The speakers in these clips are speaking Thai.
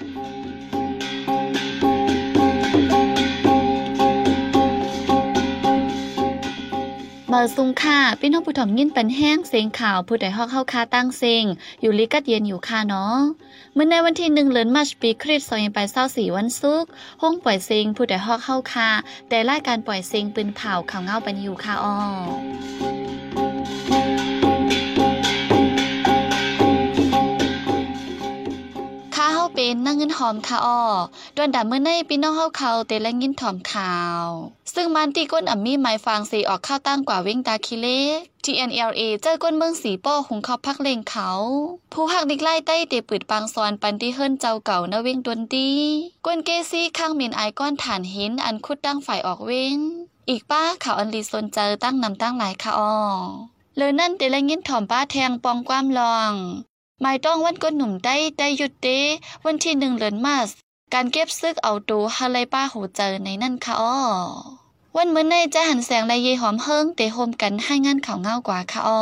เมื่อซุงค่ะพี่น้องผู้ถ่อมยินเป็นแห้งเสียงข่าวผู้ใดฮอกเข้าคาตั้งเสียงอยู่ลิกัดเย็นอยู่ค่ะเนาะเมื่อในวันที่หนึ่งเดือนมาชปีคริสต์2 5 2 4วันศุกห้องปล่อยเสียงผู้ใดฮอกเข้าคาแต่รายการปล่อยเสียงปืนเผาข่าวเงาเปันอยู่ค่ะอ้อ เป็นนั่งเงินหอมค่ะอ้อดวนดาเมื่อในพี่น้องเฮาเขาเตละงินถอมข่าว ซึ่งมันที่ก้นอ่ำมีหมายฟางสีออกข้าวตั้งกว่าเว้งตาคิเล TNLA เจอก้นเมืองสีป้อหุงเขาพักเลงเขา ผู้หักดิกไล่ใต้เตปืดปางซอนปันที่เฮิรนเจ้าเก่านะเว้งดวนดีก้นเกซี่ข้างเมียนไอก้อนฐานหินอันคุดตั้งฝ่ายออกเว้ง อีกป้าเขาอันลีซนเจอตั้งนำตั้งหลายค่ะอ้อเลยนั่นเตละงินถอมป้าแทงปองความลอง หมายต้องวันก้นหนุ่มได้ได้หยุดเตวันที่หนึ่งเดือนมาสการเก็บซึกเอาตัวฮาไลป้าหูเจอในนั่นค่ะอ้อวันเมื่อในจะหันแสงและเยหอมเฮิงเตโฮมกันให้งานข่าวเงากว่าค่ะอ้อ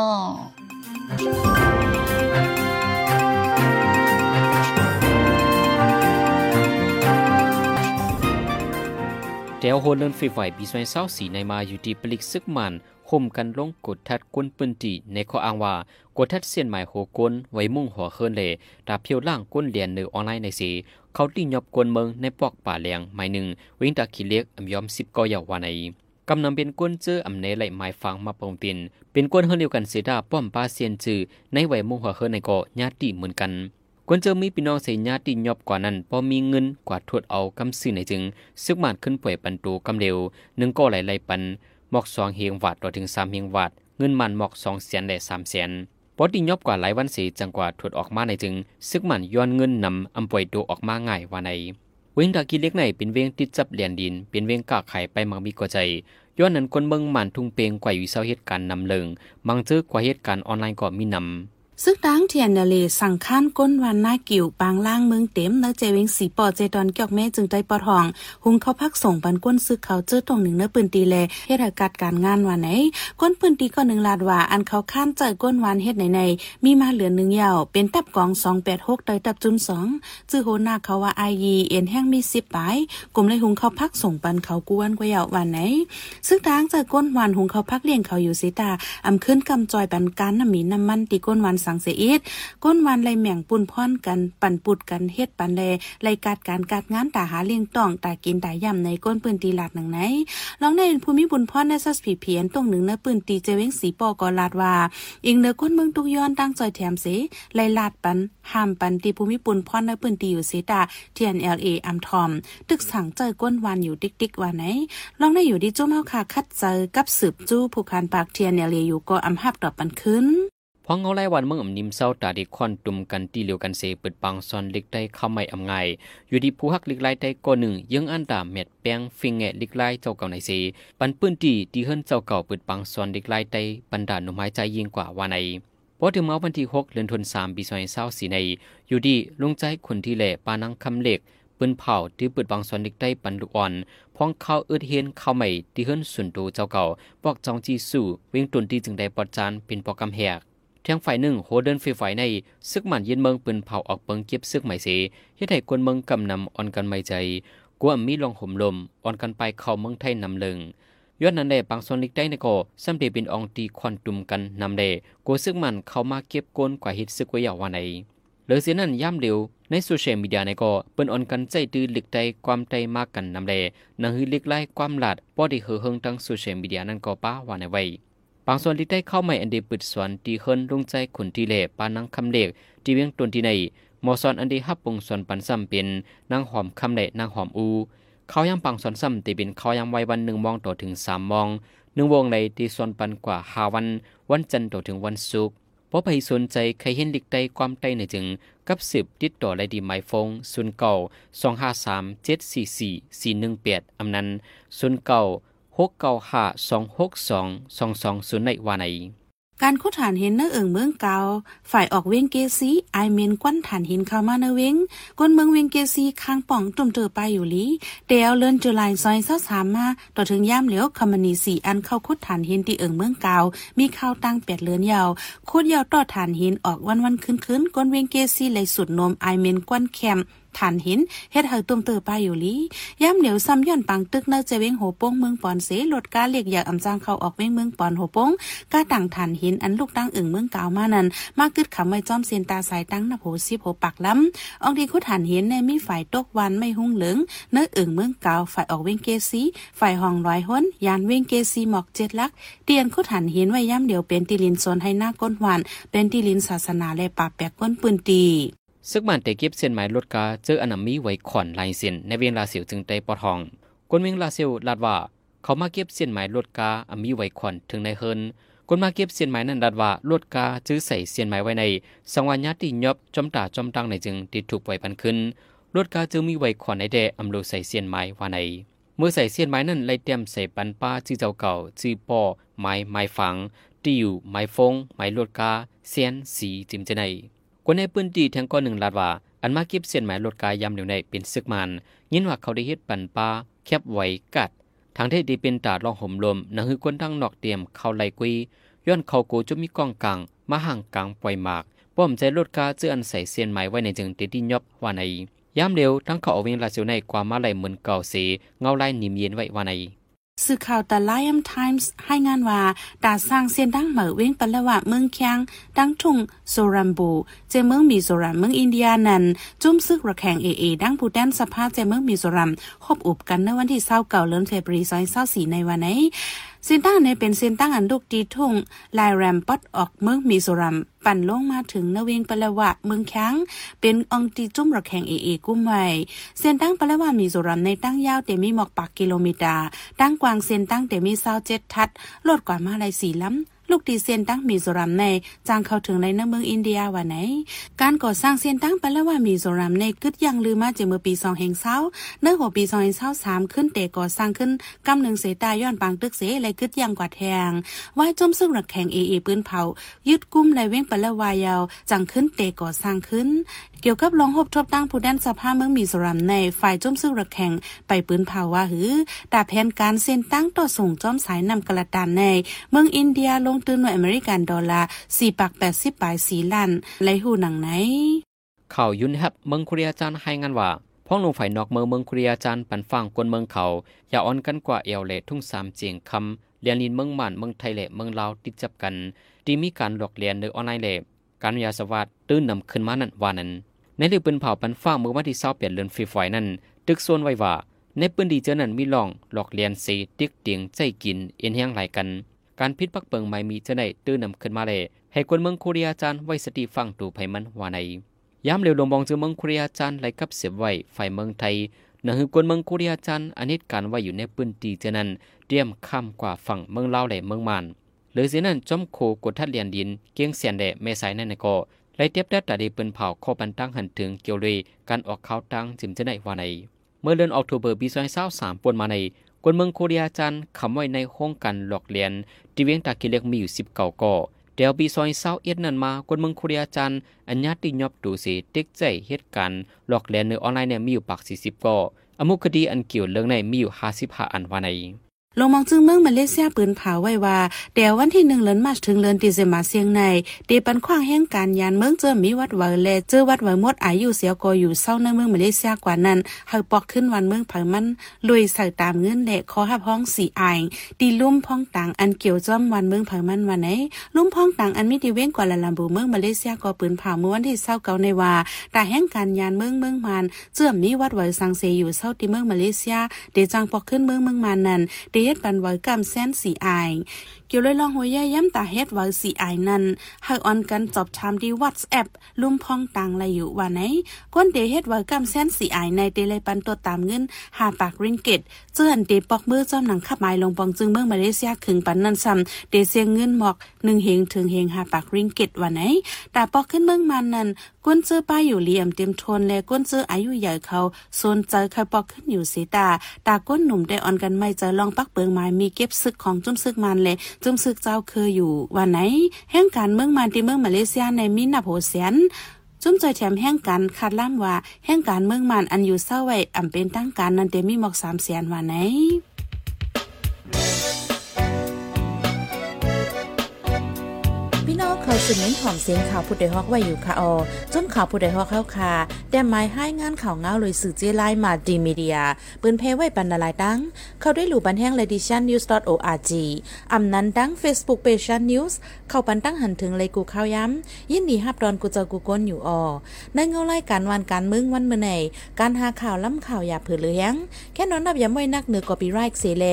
เดวโฮเลนฟีไฟบีซอยเศร้าสีในมาอยู่ที่ปลิกซึกมัน ห่มกันลงกดทัดก้นปืนตีในข้ออ้างว่ากดทัดเสียนหมายโหกนไว้มุ่งหัวเคินเลยดาเพียวล่างก้นเหรียนในอออนไลน์ในสีเขาตีหยอบกวนเมืองในปอกป่าแหลงหมายหนึ่งวิ่งตาขีเล็กอำยอมสิบก็ยาววาในกำนำเป็นก้นเจออำเนไหลหมายฟังมาปองติน เป็นก้นเฮือเดียวกันเสียดาป้อมป้าเซียนจือในไว้มุ่งหัวเคินในเกาะญาติเหมือนกันกวนเจอมีพี่น้องเสียญาติยอบกว่านั้นพอมีเงินกว่าทวดเอากำซื้อในจึงซึกมานขึ้นป่วยปันตูกำเร็วหนึ่งก็ไหลไหลปัน หมอกสองเฮียงวัดต่อถึงสามเฮียงวัด เงินมันหมอกสองแสนและสามแสนปอดียอบกว่าหลายวันสีจังกว่าถดออกมาในถึง ซึกมันย้อนเงินนำอำป่วยตัวออกมาง่ายว่าใน เวงตากีเล็กในเป็นเวงติดจับเหรียญดิน เป็นเวงกากไข่ไปมังมีกว่าใจ ย้อนนั้นคนเมืองมันทุ่งเปงกว่าอยู่เศร้าเหตุการณ์นำเลิงมังเจอกว่าเหตุการณ์ออนไลน์ก็มีนำ ซึ่งดังเทียนเลสั่งค้านก้นวันหน้ากิ่วปางล่างเมืองเต็มแล้วเจวิงสีปอเจดอนเกี่ยวแม่จึงได้ปอทอง หุงเขาพักส่งปันก้นซึกเขาเจอตรงหนึ่งเนื้อปืนตีแลเฮ็ดอากาศการงานวันไหน ก้นปืนตีก็หนึ่งลาดว่าอันเขาค้านเจอก้นวันเฮ็ดไหนในมีมาเหลือหนึ่งยาวเป็นตับกองสองแปดหกได้ตับจุ่มสองจื้อโหหน้าเขาว่าไอยีเอ็นแห้งมีสิบปายกลุ่มเลยหุงเขาพักส่งปันเขากวนกว่ายาววันไหน ซึ่งทางเจอก้นวันหุงเขาพักเลี้ยงเขาอยู่สิตาอำขึ้นกำจอยปันการน้ำมีน้ำมันตีก้นวันสังเสียดก้นวันไลแม่งปุ่นพ่อนกันปั่นปุดกันเฮ็ดปันแลไลกาดการกาดงานตาหาเลี้ยงต้องตากินตาย่ำในก้นปืนตีหลาดหนังไหนลองในภูมิบุญพ่อนในซัสผีเพียนตรงหนึ่งเนื้อปืนตีเจเว้งสีปอกอลาดว่าอิงเนื้อก้นเมืองตุกย้อนตั้งจอยแถมเสไลลาดปันห้ามปันตีภูมิปุนพ่อนในปืนตีอยู่เสตาเทียนเอลเออัมทอม ตึกสั่งเจอก้นวันอยู่ติ๊กติ๊กว่าไหนลองได้อยู่ดีจุ้มเฮาค่ะคัดเจอกับสืบจู้ผู้คันปากเทียนเอลเออยู่ก็อำหับตอบปันขึ้น พองเอาไล่วันเมืองอำนิมเศร้าตาดิคอนตุมกันตีเหลียวกันเสเปิดปังซอนเล็กได้เข้าไม่อำไงอยู่ดีผู้ฮักเล็กไล่ได้ก็หนึ่งยังอันดาเม็ดแป้งฟิงแงเล็กไล่เจ้าเก่าในเสปันปื้นตีตีเฮิรนเจ้าเก่าเปิดปังซอนเล็กไล่ได้บรรดาหนุ่มหายใจยิ่งกว่าว่าในพอถึงเมาวันที่หกเดือนธันวาคมปีสองพันเศร้าสีในอยู่ดีลงใจคนที่แหล่ปานังคำเล็กปืนเผาที่เปิดบางส่วนเล็กได้ปันลูกอ่อนพ้องเข้าเอื้อเฮียนเข้าใหม่ที่เฮิรนสุนโตเจ้าเก่าปอกจองจีสู่เวงตุนที่จึงได้ปอดจานเป็นปอกกำแหก ทางฝ่ายหนึ่งโหเดินไฟฝ่ายในซึกหมันยินเมืองปืนเผาออกเปิงเก็บซึกใหม่เสเฮ็ดให้คนเมืองกำนำอ่อนกันไม่ใจกว่ามีลองห่มลมอ่อนกันไปเข้าเมืองไทยนำเลิงย้อนนั้นแดบางส่วนลิกได้ในก็ซ้ำเดบินอองตีควันตุ่มกันนำเดกูซึกมันเข้ามาเก็บก้นกว่าฮิตซึกไว้ยาววันไหนเหลือเสียนั้นย่ำเร็วในโซเชียลมีเดียในก็เปิ้นอ่อนกันใจตื้อลึกใจความใจมากกันนำเดนังฮือลึกไล่ความหลาดป้อดีเหือเฮิงทั้งโซเชียลมีเดียนั้นก็ป้าว่าในไว้างส่วนที่ได้เข้าใหม่อันเดปิดสวนตีเฮินลงใจขุนทีเล่ปานังคำเล็กที่เวียงตนที่ในหมอซอนอันเดฮับปงส่วนปันซ้ำเป็นนางหอมคำเล่นางหอมอูเขายังปังสอนซ้ำตีเป็นเขายังไว้วันหนึ่งมองต่อถึงสามมองหนึ่งวงในตีส่วนปันกว่าหาวัน วันจันทร์ต่อถึงวันศุกร์เพราะไปสนใจใครเห็นลิกใดความใดในจึง กับสืบติดต่อไรดีไมฟงศูนย์เก่าสองห้าสามเจ็ดสี่สี่สี่หนึ่งแปดอำนันศูนย์เก่า กเก้าหาสองหกสองสองสองศูนย์ในวาในการคุดฐานหินเนื้อเอิงเมืองเกาฝ่ายออกเวงเกซีไอเมนกวนฐานหินเข้ามาเนเวงกวนเมืองเวงเกซีข้างป่องตุ่มเจอไปอยู่ลีเดียวเลื่อนจุลายซอยเศร้าสามมาต่อถึงย่ามเหลียวคอมมานีสี่อันเข้าคุดฐานหินที่เอิงเมืองเกามีข้าวตั้งแปดเลือนยาวคุดยาวต่อฐานหินออกวันวันคืนคืนกวนเวงเกซีเลยสุดนมไอเมนกวนแคม ฐานหินเฮ็ดให้ตุ้มเตอไปอยู่ลีย่ำเหลียวซ้ำย้อนปังตึกเนอเจเวงโหโป้งเมืองปอนเสลดกาเรียกอยากอำจางเข้าออกเวงเมืองปอนโหโป้งกาต่างฐานหินอันลูกตั้งอึ่งเมืองกาวมานั้นมากึดขำไว้จอมเสียนตาสายตั้งนับโหสิบโหปักล้ำอองดีคุฐานหินในมีฝ่ายตกวันไม่หุ่งเหลืองเนื้ออึ่งเมืองกาวฝ่ายออกเวงเกซีฝ่ายห้องร้อยห้นยานเวงเกซีหมอกเจ็ดลักเตียนคุฐานหินไว้ย่ำเดียวเป็นติลินโซนให้หน้าก้นหวานเป็นติลินศาสนาและป่าแปกก้นปืนตี ซึกมันแต่เก็บเส้นหมายรถกาเจออนามีไว้ขอนลายเส้นในเวียงลาเสียวจึงได้ปอทองกวนเวียงลาเซียวลาดว่า เขามาเก็บเส้นหมายรถกาอมีไว้ขอนถึงในเฮินคนมาเก็บเส้นหมายนั้นลาดว่ารถกาจื้อใส่เส้นหมายไว้ใน สังวาญาติยบจอมตาจอมตังในจึงติดถูกไว้ปันขึ้นรถกาจึงมีไว้ขอนในแดอำโลใส่เส้นหมายว่าในเมื่อใส่เส้นไม้นั้นไล่เต็มใส่ปันป้าชื่อเจ้าเก่าชื่อปอไม้ไม้ฝังติวไม้ฟงไม้ลวดกาเสียนสีจิมเจไน คนในพื้นที่ทั้งก้อนหนึ่งลาดว่า อันมาเก็บเส้นหมายลดกายำเหนียวในเป็นซึกมันยินว่าเขาได้เฮ็ดปั่นป้าแคบไหวกัดทางเที่ดีเป็นตาลองห่มลมนังคือคนทั้งนอกเตรียมเข้าไลกุยย้อนเขาโกจะมีกองกลางมาห่างกลางปล่อยหมากป้อมใจลดกาเจืออันใส่เส้นหมายไว้ในจึงติดที่ยอบว่าในยามเร็วทั้งเขาเอาเวงลาเซียวในกว่ามมาไหลเหมือนเก่าเสเงาไล่นิ่มเย็นไว้ว่าใน สื่อข่าวตะไลอมไทมส์ให้งานว่าตาสร้างเสียนดังเหมอเว้งปันละว่าเมืองเคียง ดังทุ่งโซรัมบูเจเมืองมีโซรัมเมืองอินเดียนันจุ้มซึกระแข่งเอเอดังผู้แดนสภาพเจเมืองมีโซรัมคบอุบกันในวันที่เศร้าเก่าเลินเฟบรีซอยเศร้าสีในวันไหน เส้นตั้งในเป็นเส้นตั้งอันลูกดีทุ่งลายแรมปอดออกเมืองมีโซรัม ปั่นลงมาถึงนเวงปะละวะเมืองแข้งเป็นองตีจุ่มระแข่งเอเอกุ้มไว้เส้นตั้งปะละวะมีโซรัมในตั้งยาวเตมีหมอกปักกิโลเมตรตั้งกว้างเส้นตั้งเตมีเศร้าเจ็ดทัดลดกว่ามาลายสีล้ำ ลูกดีเซียนตั้งมีโซรัมในจางเข้าถึงในน้ำเมืองอินเดียวันไหน การก่อสร้างเซียนตั้งไปแล้วว่ามีโซรัมในกึดยังลือมาจากเมื่อปีสองแห่งเศร้าเนื้อหัวปีสองแห่งเศร้าสามขึ้นเตะก่อสร้างขึ้นกำหนึ่งเสตาย้อนปางตึกเสอะกึดยังกว่าแทงไว้จมซึ่งรักแข่งเอเอปืนเผา ยึดกุ้มในเว้งปแล้ววายาวจังขึ้นเตะก่อสร้างขึ้นเกี่ยวกับรองหบทบตั้งผู้แดนสภาพเมืองมีโซรัมในฝ่ายจมซึ่งรักแข่งไปปืนเผาว่าหือตาแผนการเส้นตั้งต่อส่งจอมสายนำกระดานใน เมืองอินเดียลงตื่นหน่วยอเมริกันดอลลาร์สี่ปักแปดสิบปลายสีล้านไรหูหนังไหนข่าวยุนแฮบเมืองคุริยาจารย์ให้งานว่าพ้องลงฝ่ายนอกเมืองเมืองคุริยาจารย์ปันฟังกวนเมืองเขาอย่าอ่อนกันกว่าเอวเลทุ่งสามเจียงคำเรียนลินเมืองม่านเมืองไทยและเมืองลาวติดจับกันที่มีการหลอกเรียนในออนไลน์เลการวิทยาศาสตร์ตื้นนำขึ้นมานั่นว่านั้น ในเรื่องปืนเผาปันฟังเมื่อวันที่เศร้าเปลี่ยนเรือนฟรีไฟนั้น ตึกส่วนไว้ว่า ในปืนดีเจอนั้นมีลอง หลอกเรียนสีติ๊กเตียงใจกิน เอ็นแห้งไหลกัน การพิษปักเปิงไม่มีจะได้ตื้นนำขึ้นมาเลยให้คนเมืองโคเรียจารย์ไว้สติฟังตูไผมันว่าในยามเร็วลงมองเจอเมืองโคเรียจารย์ไหลกับเสียบไว้ฝ่ายเมืองไทยหนังคือกวนเมืองโคเรียจารย์อันเหตุการไว้อยู่ในปืนตีเจนั้นเตรียมข้ามกว่าฝั่งเมืองลาวแลเมืองมานหรือเสียนั้นจอมโคกดทัดเลียนดิน เกียงเสียนแดเมสายนั่นก็ ไล่เทียบได้แต่ดีปืนเผาข้อปันตั้งหันถึงเกี่ยวเลยการออกข่าวตั้งจิมจะได้ว่าใน เมื่อเดือนออกตุเบอร์ปีซอยเศร้าสามปวนมาในกวนเมืองโคเรียจารย์คำไว้ในห้องการหลอกเลียนที่เวียงตากิเล็กมีอยู่สิบเก่าก่อเดี๋ยวปีซอยเศร้าเอ็ดนั่นมากวนเมืองโคเรียจารย์อัญญาติยอบดูสิติ๊กใจเหตุการณ์หลอกเลียนในออนไลน์เนี่ยมีอยู่ปากสี่สิบก่ออมุคดีอันเกี่ยวเรื่องในมีอยู่ห้าสิบห้าอันว่าใน ลงมองจึงเมืองมาเลเซียปืนเผาไว้ว่าเดี๋ยววันที่หนึ่งเลินมาถึงเลินตีเซมาเซียงในเดปันขว้างแห่งการยานเมืองเจอมีวัดเวอร์เลเจอวัดเวอร์มดอายุเสียกออยู่เศร้าในเมืองมาเลเซียกว่านั้นเฮาปอกขึ้นวันเมืองเผามันลุยใส่ตามเงินและขอหับห้องสีอายตีลุ่มพ้องต่างอันเกี่ยวจอมวันเมืองเผามันวันไหนลุ่มพ้องต่างอันมีดีเว้งกว่าละลำบูเมืองมาเลเซียก็ปืนเผาเมื่อวันที่เศร้าเก่าในว่าแต่แห่งการยานเมืองเมืองมันเจื่อมมีวัดวอร์สังเซอยู่เศร้าที่เมืองมาเลเซียเดจังปอกขึ้นเมืองเมืองมันนั้นเดดปันไว้กำแสนสีอาย เกี่ยวเลยลองหัวย่ย้ำตาเฮ็ดว่าสีอายนั้นให้ออนกันจอบชามดีวอทส์แอปลุ่มพองต่างละอยู่ว่าไหนก้นเดเฮ็ดว่ากำแสนสีอายในเดเลยปันตัวตามเงินหาปากริงเกตเจือนเดปอกมือจอมหนังขับไม้ลงปองจึงเมืองมาเลเซียขึงปันนั่นซ้ำเดเสียงเงินหมอกหนึ่งเฮงถึงเฮงหาปากริงเกตว่าไหนแต่ปอกขึ้นเมืองมันนั้นก้นเจอป้ายอยู่เหลี่ยมเต็มทนและก้นเจออายุใหญ่เขาโซนเจอครปอกขึ้นอยู่สีตาตาก้นหนุ่มได้ออนกันไม่เจอลองปักเปิงไม้มีเก็บซึกของจุ้มซึกมันเลยจุ้มซึกเจ้าเคยอยู่วันไหน แห่งการเมืองมันที่เมืองมาเลเซียในมินาโพเซียนจุ้มใจแถมแห่งการคาดล่ามว่าแห่งการเมืองมันอันอยู่เศร้าไว้อำเป็นตั้งการนันเตมีหมอกสามแสนวันไหน พี่องเน้นหอมเสียงข่าวผู้ใดฮอกไว้อยู่ค่ะออจนข่าวผู้ใดฮอกเข้าค่ะแต่หมายให้งานข่าวเงาเลยสื่อเจไลมาดีมีเดียปืนเพไว้ปันนาลายดังเขาได้หลู่บันแห้ง ledition news org อำนั้นดัง Facebook page news เข้าปันตั้งหันถึงเลยกูข้าวย้ำยินดีฮับดอนกูเจอกูก้นอยู่ออในเงาไล่การวันการมึงวันเมื่อไหนการหาข่าวล้ำข่าวอย่าเผือเลี้ยงแค่นอนนับย้ำไว้นักเหนือกอปีไรค์เสเล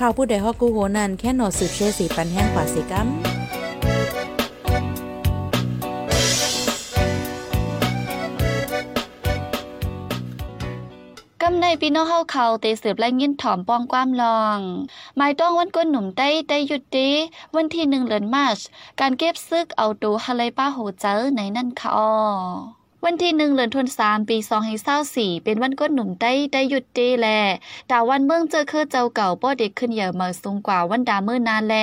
ข่าวผู้ใดฮอกกูโหนันแค่นอสืบเชสีปันแห้งกว่าสิกัม พี่น้องเฮาเขาเตสืบและยินถ่อมปองความลองหมายต้องวันก้นหนุ่มใต้ได้หยุดดีวันที่หนึ่งเดือนมาร์ชการเก็บซึกเอาตูฮาเลยป้าโหเจอในนั่นค่ะอ วันที่หนึ่งเดือนธันวาคมปีสองห้าสี่เป็นวันก้นหนุ่มได้ได้หยุดดีแลดาวันเมืองเจอคือเจ้าเก่าป้อเด็กขึ้นเหยอะมาสูงกว่าวันดาเมื่อนานแล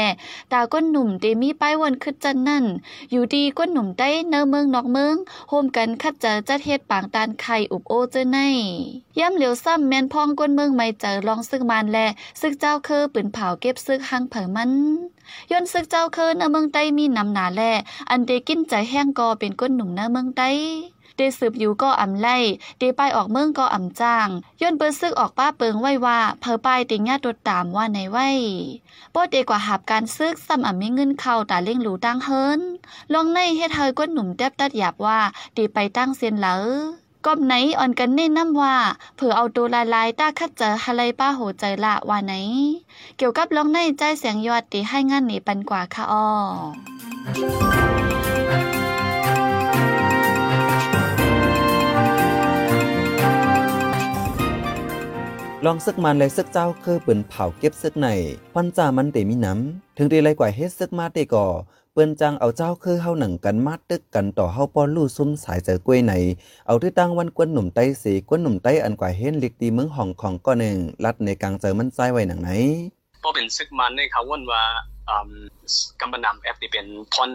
ดาก้นหนุ่มเดมีป้ายวันขึ้นจันนั่น อยู่ดีก้นหนุ่มได้เนอเมืองนอกเมืองโฮมกันคัดเจอจัดเฮ็ดปางตานไข่อุบโอเจอในย่ำเหลียวซ้ำแมนพองก้นเมืองไม่เจอลองซึกมานแลซึกเจ้าคือปืนเผาเก็บซึกหังเผอมัน ย้อนซึกเจ้าเคือเนเมืองใต้มีนำหนาแลอันเดกินใจแห้งกอเป็นก้นหนุ่มเนอเมืองใต้เดสืบอยู่ก็อ่ำไล่เดไปออกเมืองก็อ่ำจ้างย้อนเปิ้ซึกออกป้าเปิงไว้ว่าเพอป้ายติงญาตดตามว่าในไว้ป้อเดกว่าหับการซึกซ้ำอ่ำมีเงินเข้าตาเล่งหลูดังเฮินลองในเฮ็ดเฮยก้นหนุ่มแดบตัดหยาบว่าเดไปตั้งเซียนเหลอ ก้มไหนอ่อนกันแน่น้ำว่าเผื่อเอาตัวลายลายต้าคัดเจอฮะไรป้าโหใจละว่าไหน เกี่ยวกับลองในใจเสียงยอดตีให้งานหนีปันกว่าค่ะอ้อลองซึกมันเลยซึกเจ้าคือเปิ้นเผาเก็บซึกในพันจามันเตมีน้ำ ถึงได้ไรกว่าเฮ็ดซึกมาเตก่อ เปิ้นจังเอาเจ้าคือเฮาหนังกันมาตึกกันต่อเฮาป้อนลู่ซุ่มสายเจอกล้วยในเอาที่ตั้งวันกวนหนุ่มไต้สีกวนหนุ่มไต้อันกว่าเฮ็นลิกตีเมืองห้องของก็หนึ่งรัดในกลางเจอมันใจไว้หนังไหนเพราเป็นซึกมันในเขาวนว่า กำบันนำแอปที่เป็นพร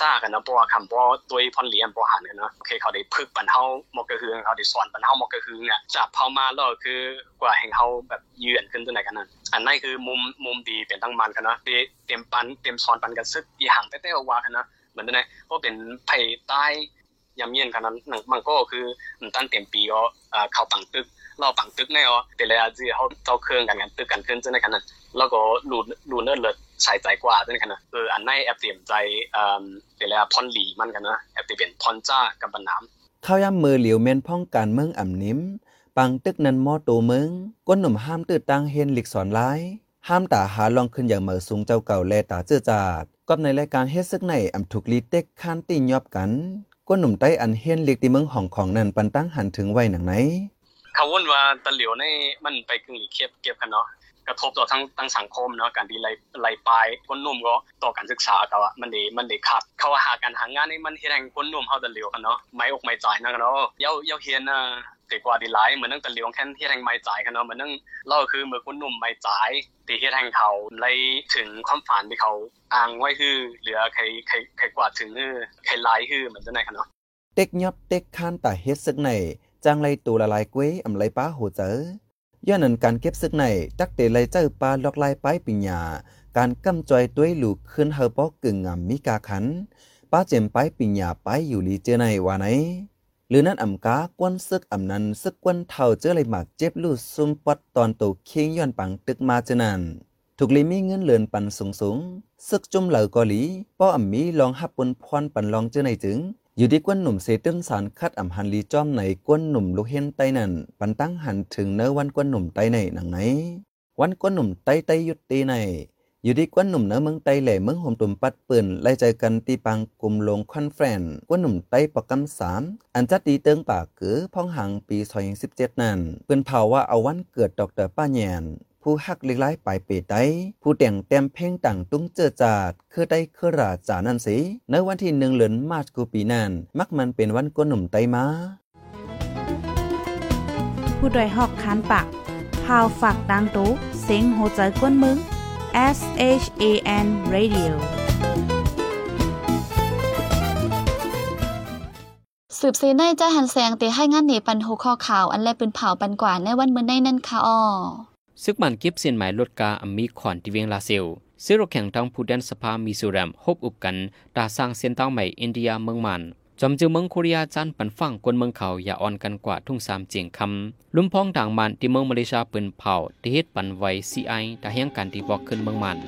จ้ากันนะเพราะว่าคำเพราะตัวพรเหลียนเพราะหันกันนะโอเคเขาได้พึกปันเฮามอกกระฮือเขาได้สอนปันเฮามอกกระฮือเนี่ยจากเผามาแล้วคือกว่าแห่งเฮาแบบเยือนขึ้นตัวไหนกันนั้นอันนั้นคือมุมมุมดีเป็นทั้งมันกันนะเตรียมปันเตรียมสอนปันกันซึกอีห่างแต่แต่ว่ากันนะเหมือนตัวไหนเพราะเป็นไผ่ใต้ยามเย็นกันนั้นหนังมันก็คือมันตั้งเต็มปีก็เข้าปังตึกเราปังตึกแน่อ๋อแต่ละจีเขาเจ้าเครื่องกันกันตึกกันขึ้นจังได๋กันนั้นแล้วก็รูรูเนิร์ดเลิศ ใช้ใจกว่าจังได๋กันนะเอออันในแอปเตรียมใจเอ่อแต่ละพรหลีมันกันนะแอปที่เป็นพรจ้ากับบันน้ำข้าวยำมือเหลียวแม่นพ่องการเมืองอ่ำนิ้มปังตึกนันมอโตเมืองก้นหนุ่มห้ามตืดตังเฮนลิกสอนร้ายห้ามตาหาลองขึ้นอย่างเหมือสูงเจ้าเก่าแลตาเจือจาดก็ในรายการเฮ็ดซึกในอ่ำถูกลีเต็กข้านตียอบกันก้นหนุ่มใต้อันเฮนลิกตีเมืองห้องของนั่นปันตั้งหันถึงไว้หนังไหนเขาวนว่าตะเหลียวในมันไปกึ่งหลีเคียบเก็บกันเนาะ กระทบต่อทั้งทั้งสังคมเนาะการที่ไล่ไล่ปลายคนหนุ่มก็ต่อการศึกษาเขาอะมันดีมันดีขาดเขาหาการหางานนี่มันเฮ็ดให้คนหนุ่มเฮาตะเหลียวกันเนาะไม่อกไม่ใจนะกันเนาะเยาเยาเฮียนน่ะต่กว่าดีหลายเหมือนนั่งตะเหลียวแค่เฮ็ดให้ไม่จ่ายกันเนาะเหมือนนั่งเราคือเมื่อคนหนุ่มไม่จ่ายที่เฮ็ดให้เขาไล่ถึงความฝันที่เขาอ้างไว้คือเหลือใครใครใครกว่าถึงคือใครหลายคือเหมือนจังได๋กันเนาะเต็กยอบเต็กข้านตาเฮ็ดซึกในจังไรตูละลายกวยอำไรป้าโหเจอ ย้อนนั้นการเก็บซึกในจักเตไลเจอปลาลอกลายไปปิญญาการกำจอยด้วยลูกขึ้นเฮาปอกกึ่งงามมีกาขันป้าเจมไปปิญญาไปอยู่ลีเจอในว่าไหนหรือนั้นอำกากวนซึกอำนั้นซึกกวนเท่าเจอเลยหมากเจ็บลูซุมปัดตอนโตเคียงย้อนปังตึกมาเจอนั้นถูกลีมีเงินเลือนปันสูงสูงซึกจุ่มเหล่ากอหลีป้ออำมีลองหับปนพรปันลองเจอในจึง อยู่ที่กวนหนุ่มเซตึงสารคัดอ่ำหันลีจอมในกวนหนุ่มลูกเฮนไตนั่นปันตั้งหันถึงเนื้อวันกวนหนุ่มไตในหนังไหน วันกวนหนุ่มไตไตยุดตีในอยู่ที่กวนหนุ่มเนื้อเมืองไตแหล่เมืองโฮมตุ่มปัดปืนไล่ใจกันตีปังกลุ่มลงคอนเฟรนกวนหนุ่มไตประกำสามอันจัดตีเติงปากกือพ่องหังปี2017นั่นเปิ้นเผาว่าเอาวันเกิดดอกเตอร์ป้าแยน ผู้ฮักเล็กไล่ปลายเปไตผู้แต่งเต็มเพลงต่างตุ้งเจอจาดคือได้คือราจานั่นสิในวันที่หนึ่งเหลือนมาร์ชกูปีนั้นมักมันเป็นวันก้นหนุ่มไตมาผู้ดยหอกคานปากพาวฝากดังตู้เซ็งโหใจกวนมึง S H A N Radio สืบเสในใจหันแสงเตให้งานหนีปันหูข้อข่าว อันแลปืนเผาปันกว่าในวันมื้อในนั่นค่ะอ้อ ซึกมันเก็บเส้นหมายลดกาอมีขอนที่เวียงลาเซลเซโรแข่งทางผู้แดนสภามิโซรัมฮบอุบกันตาสร้างเส้นทางใหม่อินเดียเมืองมันจอมจือเมืองโคเรียจันปันฟังกวนเมืองเขาอย่าอ่อนกันกว่าทุ่งสามเจียงคำลุ่มพ้องด่างมันที่เมืองมาเลเซียปืนเผาที่เฮ็ดปันไว้ซีไอตาเฮียงกันที่บอกขึ้นเมืองมัน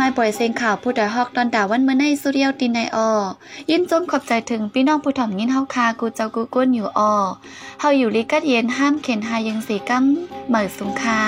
ขับไม้ปล่อยเสียงข่าวผู้ใดฮอกตอนดาวันเมื่อในสุเรียวตินในออยินจมขอบใจถึงพี่น้องผู้ถ่อมยินเฮาคากูเจ้ากูก้นอยู่ออเฮาอยู่ลิกัดเย็นห้ามเข็นหายังสีกั้มเหมือสุงคา